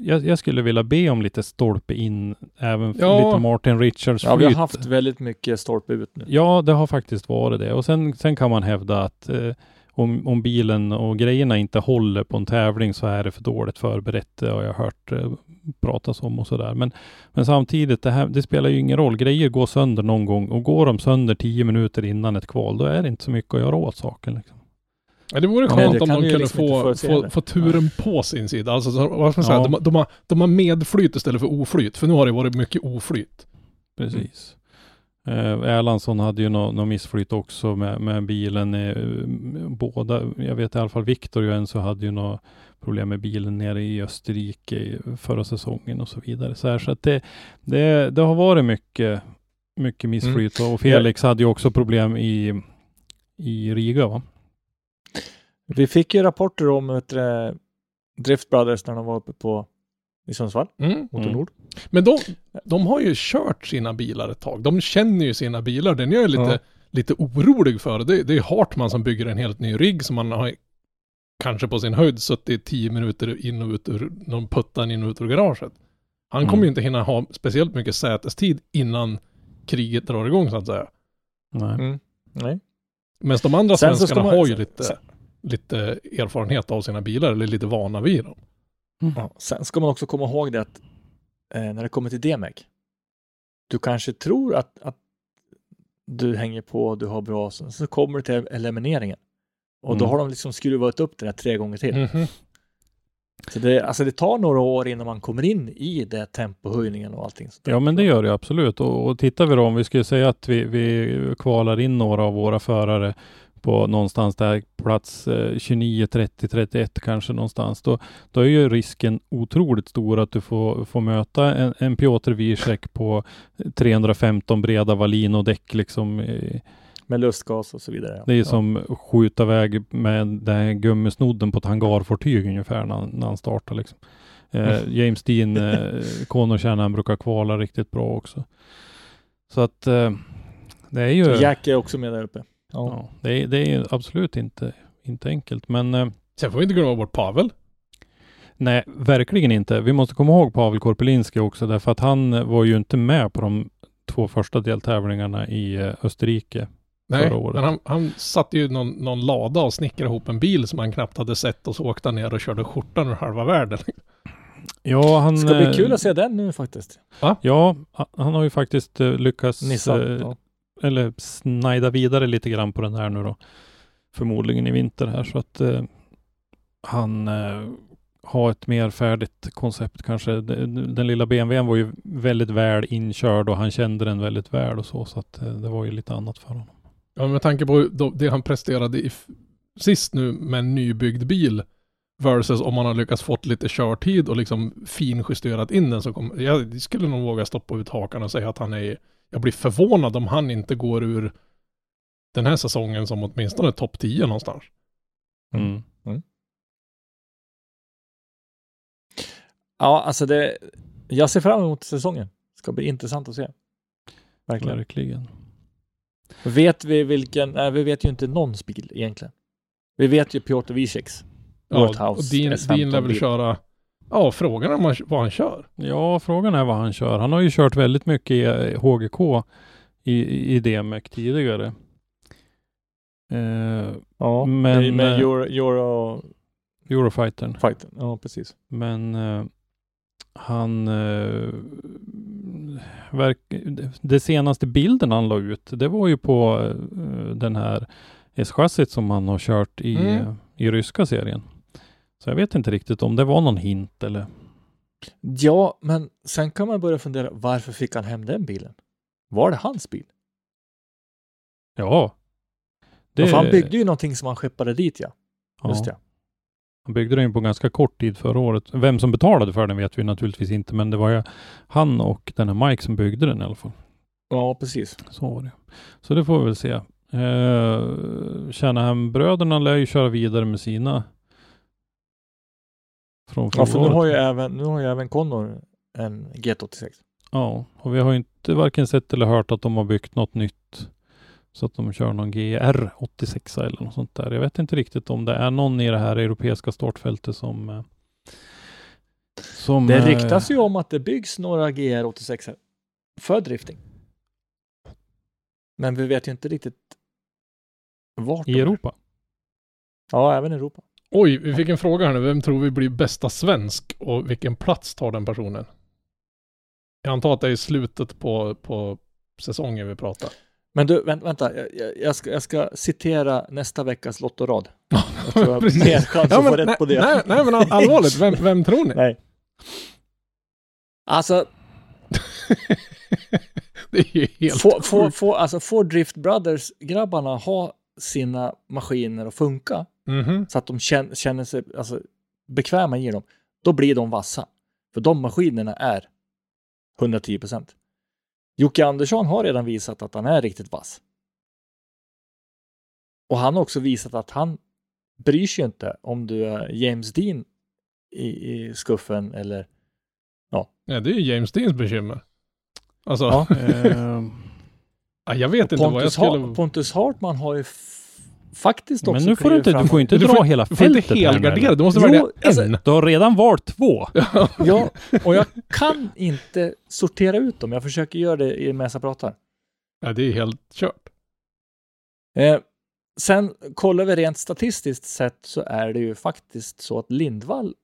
Speaker 3: jag, jag skulle vilja be om lite stolpe in, även
Speaker 2: Ja.
Speaker 3: lite Martin Richards
Speaker 1: Ja, vi har
Speaker 3: flyt.
Speaker 1: haft väldigt mycket stolpe ut nu.
Speaker 3: Ja, det har faktiskt varit det. Och sen, sen kan man hävda att eh, om, om bilen och grejerna inte håller på en tävling så är det för dåligt förberett. Det har jag hört eh, pratas om och sådär. Men, men samtidigt, det, här, det spelar ju ingen roll. Grejer går sönder någon gång och går de sönder tio minuter innan ett kval, då är det inte så mycket att göra åt saken. Liksom.
Speaker 2: Ja, det vore
Speaker 1: Ja,
Speaker 2: skönt
Speaker 1: det
Speaker 2: om de kunde
Speaker 1: liksom
Speaker 2: få, få, få turen på sin sida. Alltså, så, vad ska man säga?
Speaker 3: Ja.
Speaker 2: De, de, har, de har medflyt istället för oflyt. För nu har det varit mycket oflyt.
Speaker 3: Precis. Eh, Erlandsson hade ju något nå missflyt också med, med bilen. Eh, båda, jag vet i alla fall Viktor och Enzo hade ju något problem med bilen nere i Österrike förra säsongen och så vidare. Så, här, så att det, det, det har varit mycket, mycket missflyt mm. och Felix hade ju också problem i, i Riga va?
Speaker 1: Vi fick ju rapporter om ett Drift Brothers när de var uppe på i Sundsvall, mm. Motor Nord. Mm.
Speaker 2: Men de, de har ju kört sina bilar ett tag. De känner ju sina bilar. Den är jag lite, ja. lite orolig för. Det, det är Hartman som bygger en helt ny rigg som man har kanske på sin höjd suttit tio minuter in och ut ur någon puttan in och ut ur garaget. Han mm. kommer ju inte hinna ha speciellt mycket sätestid innan kriget drar igång så att säga.
Speaker 1: Nej. Mm. Nej.
Speaker 2: Men de andra sen svenskarna man, har ju lite, sen, lite erfarenhet av sina bilar eller lite vana vid dem.
Speaker 1: Mm. Ja, sen ska man också komma ihåg det att eh, när det kommer till DMEC, du kanske tror att, att du hänger på, du har bra, så, så kommer du till elimineringen. Och mm. då har de liksom skruvat upp det där tre gånger till. Mm -hmm. Så det, alltså det tar några år innan man kommer in i det tempohöjningen och allting.
Speaker 3: Ja, men det gör det absolut. Och, och tittar vi då, om vi skulle säga att vi, vi kvalar in några av våra förare på någonstans där plats 29, 30, 31 kanske någonstans. Då, då är ju risken otroligt stor att du får, får möta en, en Piotr Wiesek på 315 breda Valino däck liksom.
Speaker 1: Med lustgas och så vidare.
Speaker 3: Det är ja. som skjuta iväg med den här gummisnodden på ett hangarfartyg ungefär när, när han startar liksom. Eh, James Dean, eh, Conor Shannon brukar kvala riktigt bra också. Så att eh, det är ju...
Speaker 1: Jack är också med där uppe.
Speaker 3: Ja. ja det, är, det är absolut inte, inte enkelt, men... Eh,
Speaker 2: Sen får vi inte glömma bort Pavel.
Speaker 3: Nej, verkligen inte. Vi måste komma ihåg Pavel Korpelinski också, därför att han var ju inte med på de två första deltävlingarna i eh, Österrike
Speaker 2: Nej, förra året. men han, han satte ju någon, någon lada och snickrade ihop en bil som han knappt hade sett och så åkte han ner och körde skjortan ur halva världen.
Speaker 3: Ja, han...
Speaker 1: Ska bli kul att se den nu faktiskt.
Speaker 3: Va? Ja, han har ju faktiskt lyckats Nissan, ja eller snajda vidare lite grann på den här nu då. Förmodligen i vinter här så att eh, han eh, har ett mer färdigt koncept kanske. Den, den lilla BMWn var ju väldigt väl inkörd och han kände den väldigt väl och så, så att eh, det var ju lite annat för honom.
Speaker 2: Ja, med tanke på det han presterade i, sist nu med en nybyggd bil versus om man har lyckats fått lite körtid och liksom finjusterat in den så kommer, jag skulle nog våga stoppa ut hakan och säga att han är jag blir förvånad om han inte går ur den här säsongen som åtminstone topp 10 någonstans.
Speaker 1: Mm. Mm. Ja, alltså det, jag ser fram emot säsongen. Det ska bli intressant att se.
Speaker 3: Verkligen. Verkligen.
Speaker 1: Vet vi vilken, nej, vi vet ju inte någons bil egentligen. Vi vet ju Piotr Wiesieks.
Speaker 2: Ja, och din, din lär väl köra Ja, frågan är vad han kör.
Speaker 3: Ja, frågan är vad han kör. Han har ju kört väldigt mycket i HGK i, i DMEC tidigare.
Speaker 1: Eh, ja, men, med eh, Euro, Euro...
Speaker 3: Eurofightern.
Speaker 1: Fighten. Ja, precis.
Speaker 3: Men eh, han... Eh, verk, det senaste bilden han la ut, det var ju på eh, den här S-chassit som han har kört i, mm. i ryska serien. Så jag vet inte riktigt om det var någon hint eller?
Speaker 1: Ja, men sen kan man börja fundera, varför fick han hem den bilen? Var det hans bil?
Speaker 3: Ja.
Speaker 1: Det... Ja, han byggde ju någonting som han skeppade dit ja. ja. Just det.
Speaker 3: Han byggde den på ganska kort tid förra året. Vem som betalade för den vet vi naturligtvis inte, men det var ju han och den här Mike som byggde den i alla fall.
Speaker 1: Ja, precis.
Speaker 3: Så var det. Så det får vi väl se. Eh, Shanahan-bröderna lär ju köra vidare med sina
Speaker 1: från ja, för nu har ju även, nu har ju även Connor en GT86.
Speaker 3: Ja, och vi har ju inte varken sett eller hört att de har byggt något nytt så att de kör någon GR 86 eller något sånt där. Jag vet inte riktigt om det är någon i det här europeiska startfältet som eh,
Speaker 1: som, det ryktas ju om att det byggs några GR 86 för drifting. Men vi vet ju inte riktigt vart.
Speaker 3: I Europa?
Speaker 1: Ja, även i Europa.
Speaker 2: Oj, vi fick en fråga här nu. Vem tror vi blir bästa svensk och vilken plats tar den personen? Jag antar att det är i slutet på, på säsongen vi pratar.
Speaker 1: Men du, vänt, vänta, jag, jag, ska, jag ska citera nästa veckas lottorad. Jag tror jag har mer chans ja, att få rätt
Speaker 2: nej,
Speaker 1: på det.
Speaker 2: Nej, nej men allvarligt, vem, vem tror ni?
Speaker 1: Nej. Alltså...
Speaker 2: det är ju helt
Speaker 1: Får, får,
Speaker 2: sjukt.
Speaker 1: får, alltså, får Drift Brothers-grabbarna ha sina maskiner att funka
Speaker 2: Mhm.
Speaker 1: så att de känner, känner sig alltså, bekväma i dem, då blir de vassa. För de maskinerna är 110 procent. Jocke Andersson har redan visat att han är riktigt vass. Och han har också visat att han bryr sig inte om du är James Dean i, i skuffen eller
Speaker 2: Ja, det är ju James Deans bekymmer. Alltså,
Speaker 1: Ja.
Speaker 3: Eh,
Speaker 2: ja, jag vet inte vad jag
Speaker 1: Pontus,
Speaker 2: skulle...
Speaker 1: Pontus Hartman har ju faktiskt också
Speaker 3: men nu får du inte,
Speaker 1: fram
Speaker 3: du får inte dra
Speaker 2: får-
Speaker 3: hela
Speaker 2: Du får inte
Speaker 3: fältet
Speaker 2: helgardera, du måste
Speaker 1: Jo,
Speaker 2: välja
Speaker 1: alltså-
Speaker 2: en.
Speaker 3: Du har redan valt två.
Speaker 1: Ja, och jag kan inte sortera ut dem. Jag försöker göra det i- medan jag pratar.
Speaker 2: Ja, det är helt kört.
Speaker 1: Eh, sen kollar vi rent statistiskt sett så är det ju faktiskt så att Lindvall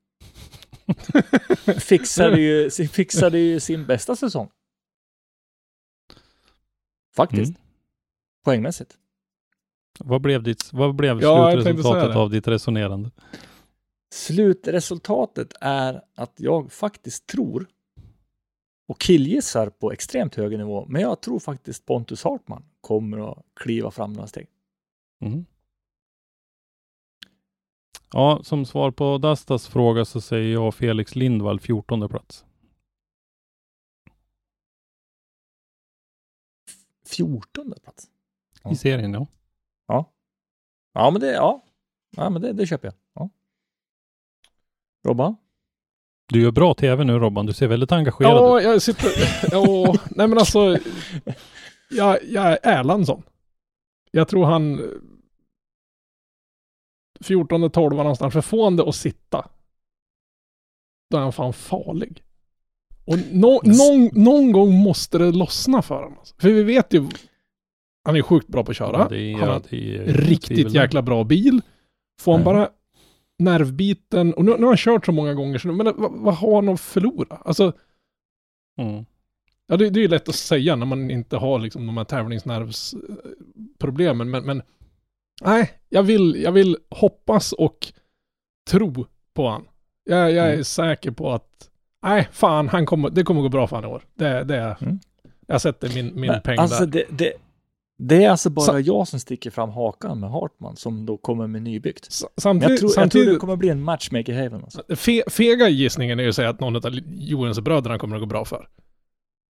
Speaker 1: fixade ju, fixade ju sin bästa säsong. Faktiskt.
Speaker 3: Mm.
Speaker 1: Poängmässigt.
Speaker 3: Vad blev, ditt, vad blev
Speaker 2: Ja,
Speaker 3: slutresultatet av ditt resonerande?
Speaker 1: Slutresultatet är att jag faktiskt tror och killgissar på extremt hög nivå, men jag tror faktiskt Pontus Hartman kommer att kliva fram några steg.
Speaker 3: Mhm. Ja, som svar på Dastas fråga så säger jag Felix Lindvall 14 plats.
Speaker 1: 14 plats. Ja.
Speaker 3: I serien ja.
Speaker 1: Ja, men det, ja. Ja, men det, det köper jag. Ja. Robban?
Speaker 3: Du gör bra tv nu Robban, du ser väldigt engagerad
Speaker 2: Ja,
Speaker 3: ut.
Speaker 2: jag sitter... Ja, nej men alltså... Jag, jag är Erlandsson. Jag tror han... 14, 12 någonstans. För får han det att sitta. Då är han fan farlig. Och nå, någon, någon gång måste det lossna för honom. Alltså. För vi vet ju... Han är sjukt bra på att köra.
Speaker 3: Ja, det är,
Speaker 2: han har
Speaker 3: ja, det är
Speaker 2: riktigt
Speaker 3: tvivel.
Speaker 2: jäkla bra bil. Får han bara nervbiten, och nu, nu har han kört så många gånger, så nu, men vad, vad har han att förlora? Alltså,
Speaker 3: Mm.
Speaker 2: ja det, det är ju lätt att säga när man inte har liksom de här tävlingsnervsproblemen, men, men nej, jag vill, jag vill hoppas och tro på han. Jag, jag är
Speaker 3: Mm.
Speaker 2: säker på att, nej, fan, han kommer, det kommer gå bra för han i år. Det, det är,
Speaker 1: Mm.
Speaker 2: jag sätter min, min
Speaker 1: Men,
Speaker 2: peng
Speaker 1: alltså
Speaker 2: där.
Speaker 1: det, det, det är alltså bara
Speaker 2: Sa-
Speaker 1: jag som sticker fram hakan med Hartman som då kommer med nybyggt.
Speaker 2: Samtidigt,
Speaker 1: Jag tror, jag tror det kommer bli en matchmaker haven. Alltså.
Speaker 2: Fe, fega gissningen är ju att säga att någon av Johansson-bröderna kommer att gå bra för.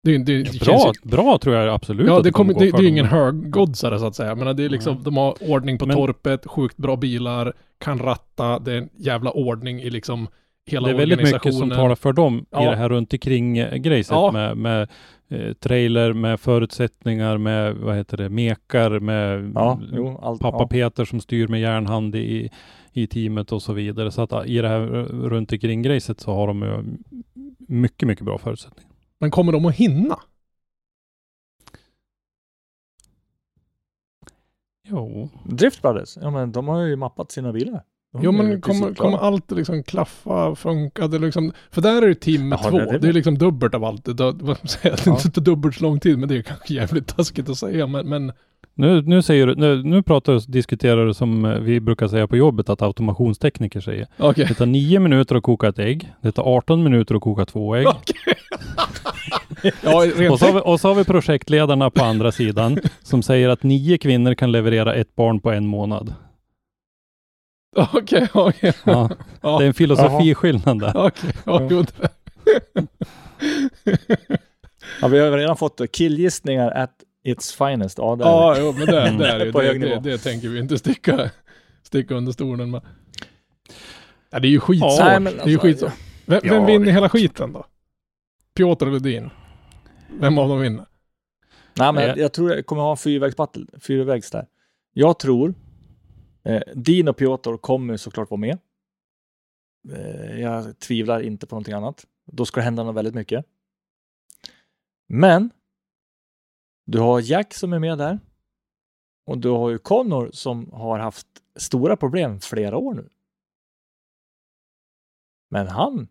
Speaker 2: Det, det, det
Speaker 3: Bra,
Speaker 2: ju-
Speaker 3: bra tror jag absolut
Speaker 2: Ja, det,
Speaker 3: gå
Speaker 2: det, är ju ingen högoddsare så att säga. Men det är liksom,
Speaker 3: Nej.
Speaker 2: de har ordning på
Speaker 3: Men-
Speaker 2: torpet, sjukt bra bilar, kan ratta, det är en jävla ordning i liksom hela
Speaker 3: Det är väldigt mycket som talar för dem i
Speaker 2: Ja.
Speaker 3: det här runt omkring eh, grejset
Speaker 2: Ja.
Speaker 3: med, med eh, trailer, med förutsättningar, med vad heter det, mekar, med
Speaker 1: Ja, jo, allt.
Speaker 3: pappa
Speaker 1: ja.
Speaker 3: Peter som styr med järnhand i, i teamet och så vidare. Så att i det här eh, runt omkring grejset så har de ju mycket, mycket bra förutsättningar.
Speaker 2: Men kommer de att hinna?
Speaker 3: Jo,
Speaker 1: Drift Brothers, ja men de har ju mappat sina bilar.
Speaker 2: Jo men kommer, kommer allt liksom klaffa, funka? Det liksom, för där är det team med
Speaker 1: Jaha,
Speaker 2: två.
Speaker 1: det är det.
Speaker 2: Det är liksom dubbelt av allt. Det, det, det är inte dubbelt så lång tid, men det är kanske jävligt taskigt att säga. Men, men
Speaker 3: nu, nu säger du, nu, nu pratar diskuterar du som eh, vi brukar säga på jobbet att automationstekniker säger.
Speaker 2: okej.
Speaker 3: Det tar nio minuter att koka ett ägg. Det tar 18 minuter att koka två ägg.
Speaker 2: Okej. ja,
Speaker 3: Och så, vi, och så har vi projektledarna på andra sidan som säger att nio kvinnor kan leverera ett barn på en månad.
Speaker 2: Okej, okej.
Speaker 3: Ja,
Speaker 2: Ja.
Speaker 3: det är en filosofiskillnad där.
Speaker 2: Okej, ja, jo, det-
Speaker 1: Ja, vi har redan fått killgissningar at its finest. Ja, det är
Speaker 2: Ja, jo, men det,
Speaker 3: Mm.
Speaker 2: det är det ju.
Speaker 1: På
Speaker 2: Det,
Speaker 1: hög
Speaker 2: det,
Speaker 1: nivå.
Speaker 2: det tänker vi inte sticka, sticka under stolen med. Ja, det är ju skitsvårt.
Speaker 1: Nej, men
Speaker 2: det är ju
Speaker 1: alltså,
Speaker 2: skitsvårt. Vem, vem
Speaker 1: Ja,
Speaker 2: vinner hela skiten då? Piotr eller Din? Vem av dem vinner?
Speaker 1: Nej, men jag, jag tror jag kommer ha en fyrvägsbattle, fyrvägs där. Jag tror eh, Dean och Piotr kommer såklart vara med. Eh, jag tvivlar inte på någonting annat. Då ska det hända något väldigt mycket. Men du har Jack som är med där. Och du har ju Connor som har haft stora problem flera år nu. Men han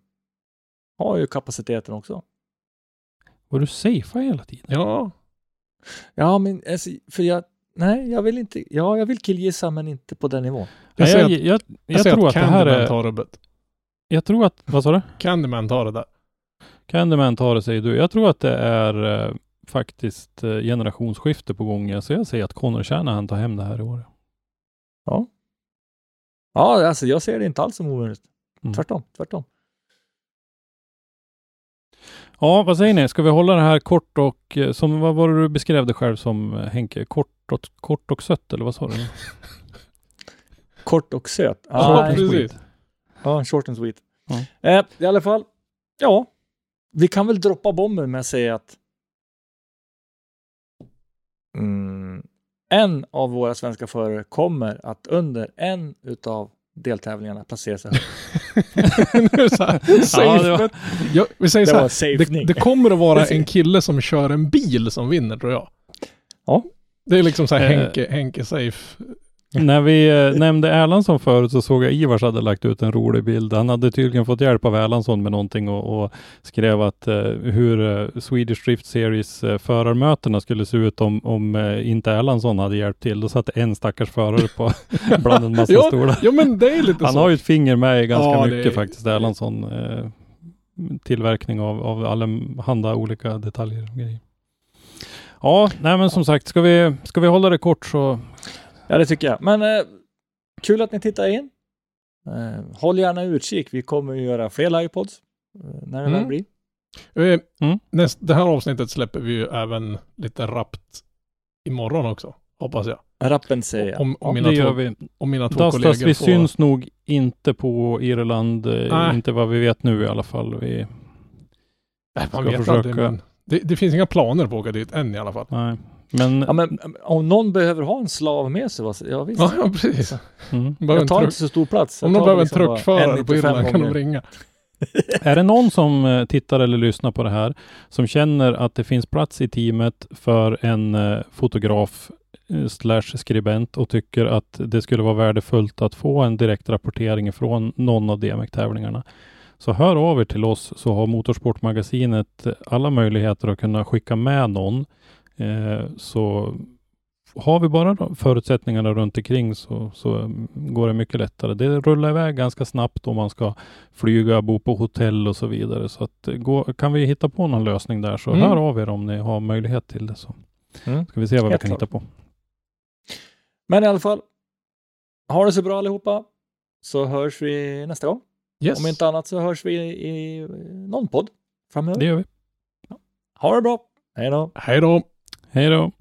Speaker 1: har ju kapaciteten också.
Speaker 3: Och du safear hela tiden.
Speaker 2: Ja,
Speaker 1: Ja, men alltså, för jag, nej, jag vill inte, ja, jag vill killgissa men inte på den nivån.
Speaker 2: jag
Speaker 3: jag,
Speaker 2: att,
Speaker 3: jag, jag,
Speaker 2: jag
Speaker 3: tror
Speaker 2: att
Speaker 3: att det här är...
Speaker 2: tar rubbet.
Speaker 3: Jag tror att... Vad sa du?
Speaker 2: Candyman tar det där.
Speaker 3: Candyman tar det säger du. Jag tror att det är eh, faktiskt eh, generationsskifte på gång. Så jag säger att Connor Shanahan tar hem det här i år.
Speaker 1: Ja. Ja, alltså jag ser det inte alls som omöjligt.
Speaker 3: Mm.
Speaker 1: Tvärtom, tvärtom.
Speaker 3: Ja, vad säger ni? Ska vi hålla det här kort och eh, som vad var det du beskrev det själv som eh, Henke? Kort och, kort och sött eller vad sa du?
Speaker 1: Kort och söt.
Speaker 2: Ja,
Speaker 1: nej.
Speaker 2: precis.
Speaker 1: Ja, short and sweet.
Speaker 3: Ja.
Speaker 1: Eh, I alla fall, ja, vi kan väl droppa bomben med att säga att mm, en av våra svenska förare kommer att under en utav deltävlingarna placera sig högt.
Speaker 2: Nu så här, safe
Speaker 3: det var-
Speaker 2: bet. Ja, vi säger
Speaker 1: Det
Speaker 2: så här. Det, det kommer att vara en kille som kör en bil som vinner tror jag.
Speaker 1: Ja.
Speaker 2: Det är liksom så här
Speaker 3: Eh.
Speaker 2: Henke, Henke safe.
Speaker 3: När vi eh, nämnde Erlandsson förut så såg jag Ivars hade lagt ut en rolig bild. Han hade tydligen fått hjälp av Erlandsson med någonting och, och skrev att eh, hur eh, Swedish Drift Series eh, förarmötena skulle se ut om, om eh, inte Erlandsson hade hjälpt till. Då satt en stackars förare på bland en massa
Speaker 2: Ja,
Speaker 3: stolar.
Speaker 2: Ja men det är lite
Speaker 3: Han
Speaker 2: så.
Speaker 3: har ju ett finger med i ganska
Speaker 2: Ja,
Speaker 3: mycket
Speaker 2: är-
Speaker 3: faktiskt, Erlandsson. Eh, tillverkning av, av alla handa olika detaljer och grejer. Ja, nej men som sagt, ska vi, ska vi hålla det kort så
Speaker 1: Ja, det tycker jag. Men eh, kul att ni tittar in. Eh, håll gärna utkik. Vi kommer ju göra fler livepods eh, när det
Speaker 2: Mm.
Speaker 1: väl blir.
Speaker 2: Eh,
Speaker 3: Mm.
Speaker 2: Näst, det här avsnittet släpper vi ju även lite rappt imorgon också. Hoppas jag.
Speaker 1: Rappen säger jag.
Speaker 2: Om, om,
Speaker 1: Ja,
Speaker 2: mina,
Speaker 3: det gör vi.
Speaker 2: om mina två
Speaker 3: Dastas,
Speaker 2: kollegor
Speaker 3: vi
Speaker 2: får-
Speaker 3: syns nog inte på Irland, eh,
Speaker 2: Nej.
Speaker 3: inte vad vi vet nu i alla fall. Vi,
Speaker 2: Nej, man vet
Speaker 3: försöka.
Speaker 2: aldrig, men det, det finns inga planer på att åka dit än i alla fall.
Speaker 3: nej. Men,
Speaker 1: Ja, men om någon behöver ha en slav med sig, vad- ja visst.
Speaker 2: Ja, precis.
Speaker 3: mm.
Speaker 1: Jag
Speaker 2: en
Speaker 1: tar inte så stor plats. Jag
Speaker 2: Om de
Speaker 1: tar
Speaker 2: behöver en
Speaker 1: liksom bara
Speaker 2: truckförare på
Speaker 1: 1,95
Speaker 2: Irland kan de ringa.
Speaker 3: Är det någon som eh, tittar eller lyssnar på det här som känner att det finns plats i teamet för en eh, fotograf eh, slash skribent och tycker att det skulle vara värdefullt att få en direkt rapportering från någon av DMX-tävlingarna. Så hör av er till oss så har Motorsportmagasinet alla möjligheter att kunna skicka med någon. Eh, så har vi bara förutsättningarna runt omkring så, så går det mycket lättare. Det rullar iväg ganska snabbt om man ska flyga, bo på hotell och så vidare. Så att eh, gå, kan vi hitta på någon lösning där så
Speaker 2: Mm.
Speaker 3: hör av er om ni har möjlighet till det. Så
Speaker 1: Mm.
Speaker 3: ska vi se vad
Speaker 1: Helt
Speaker 3: vi kan
Speaker 1: klart.
Speaker 3: hitta på.
Speaker 1: Men i alla fall, ha det så bra allihopa. Så hörs vi nästa gång.
Speaker 2: Yes.
Speaker 1: Om inte annat så hörs vi i, i någon podd framöver.
Speaker 3: Det gör vi.
Speaker 1: Ha det bra. Hej då.
Speaker 2: Hej då.
Speaker 3: Hej då!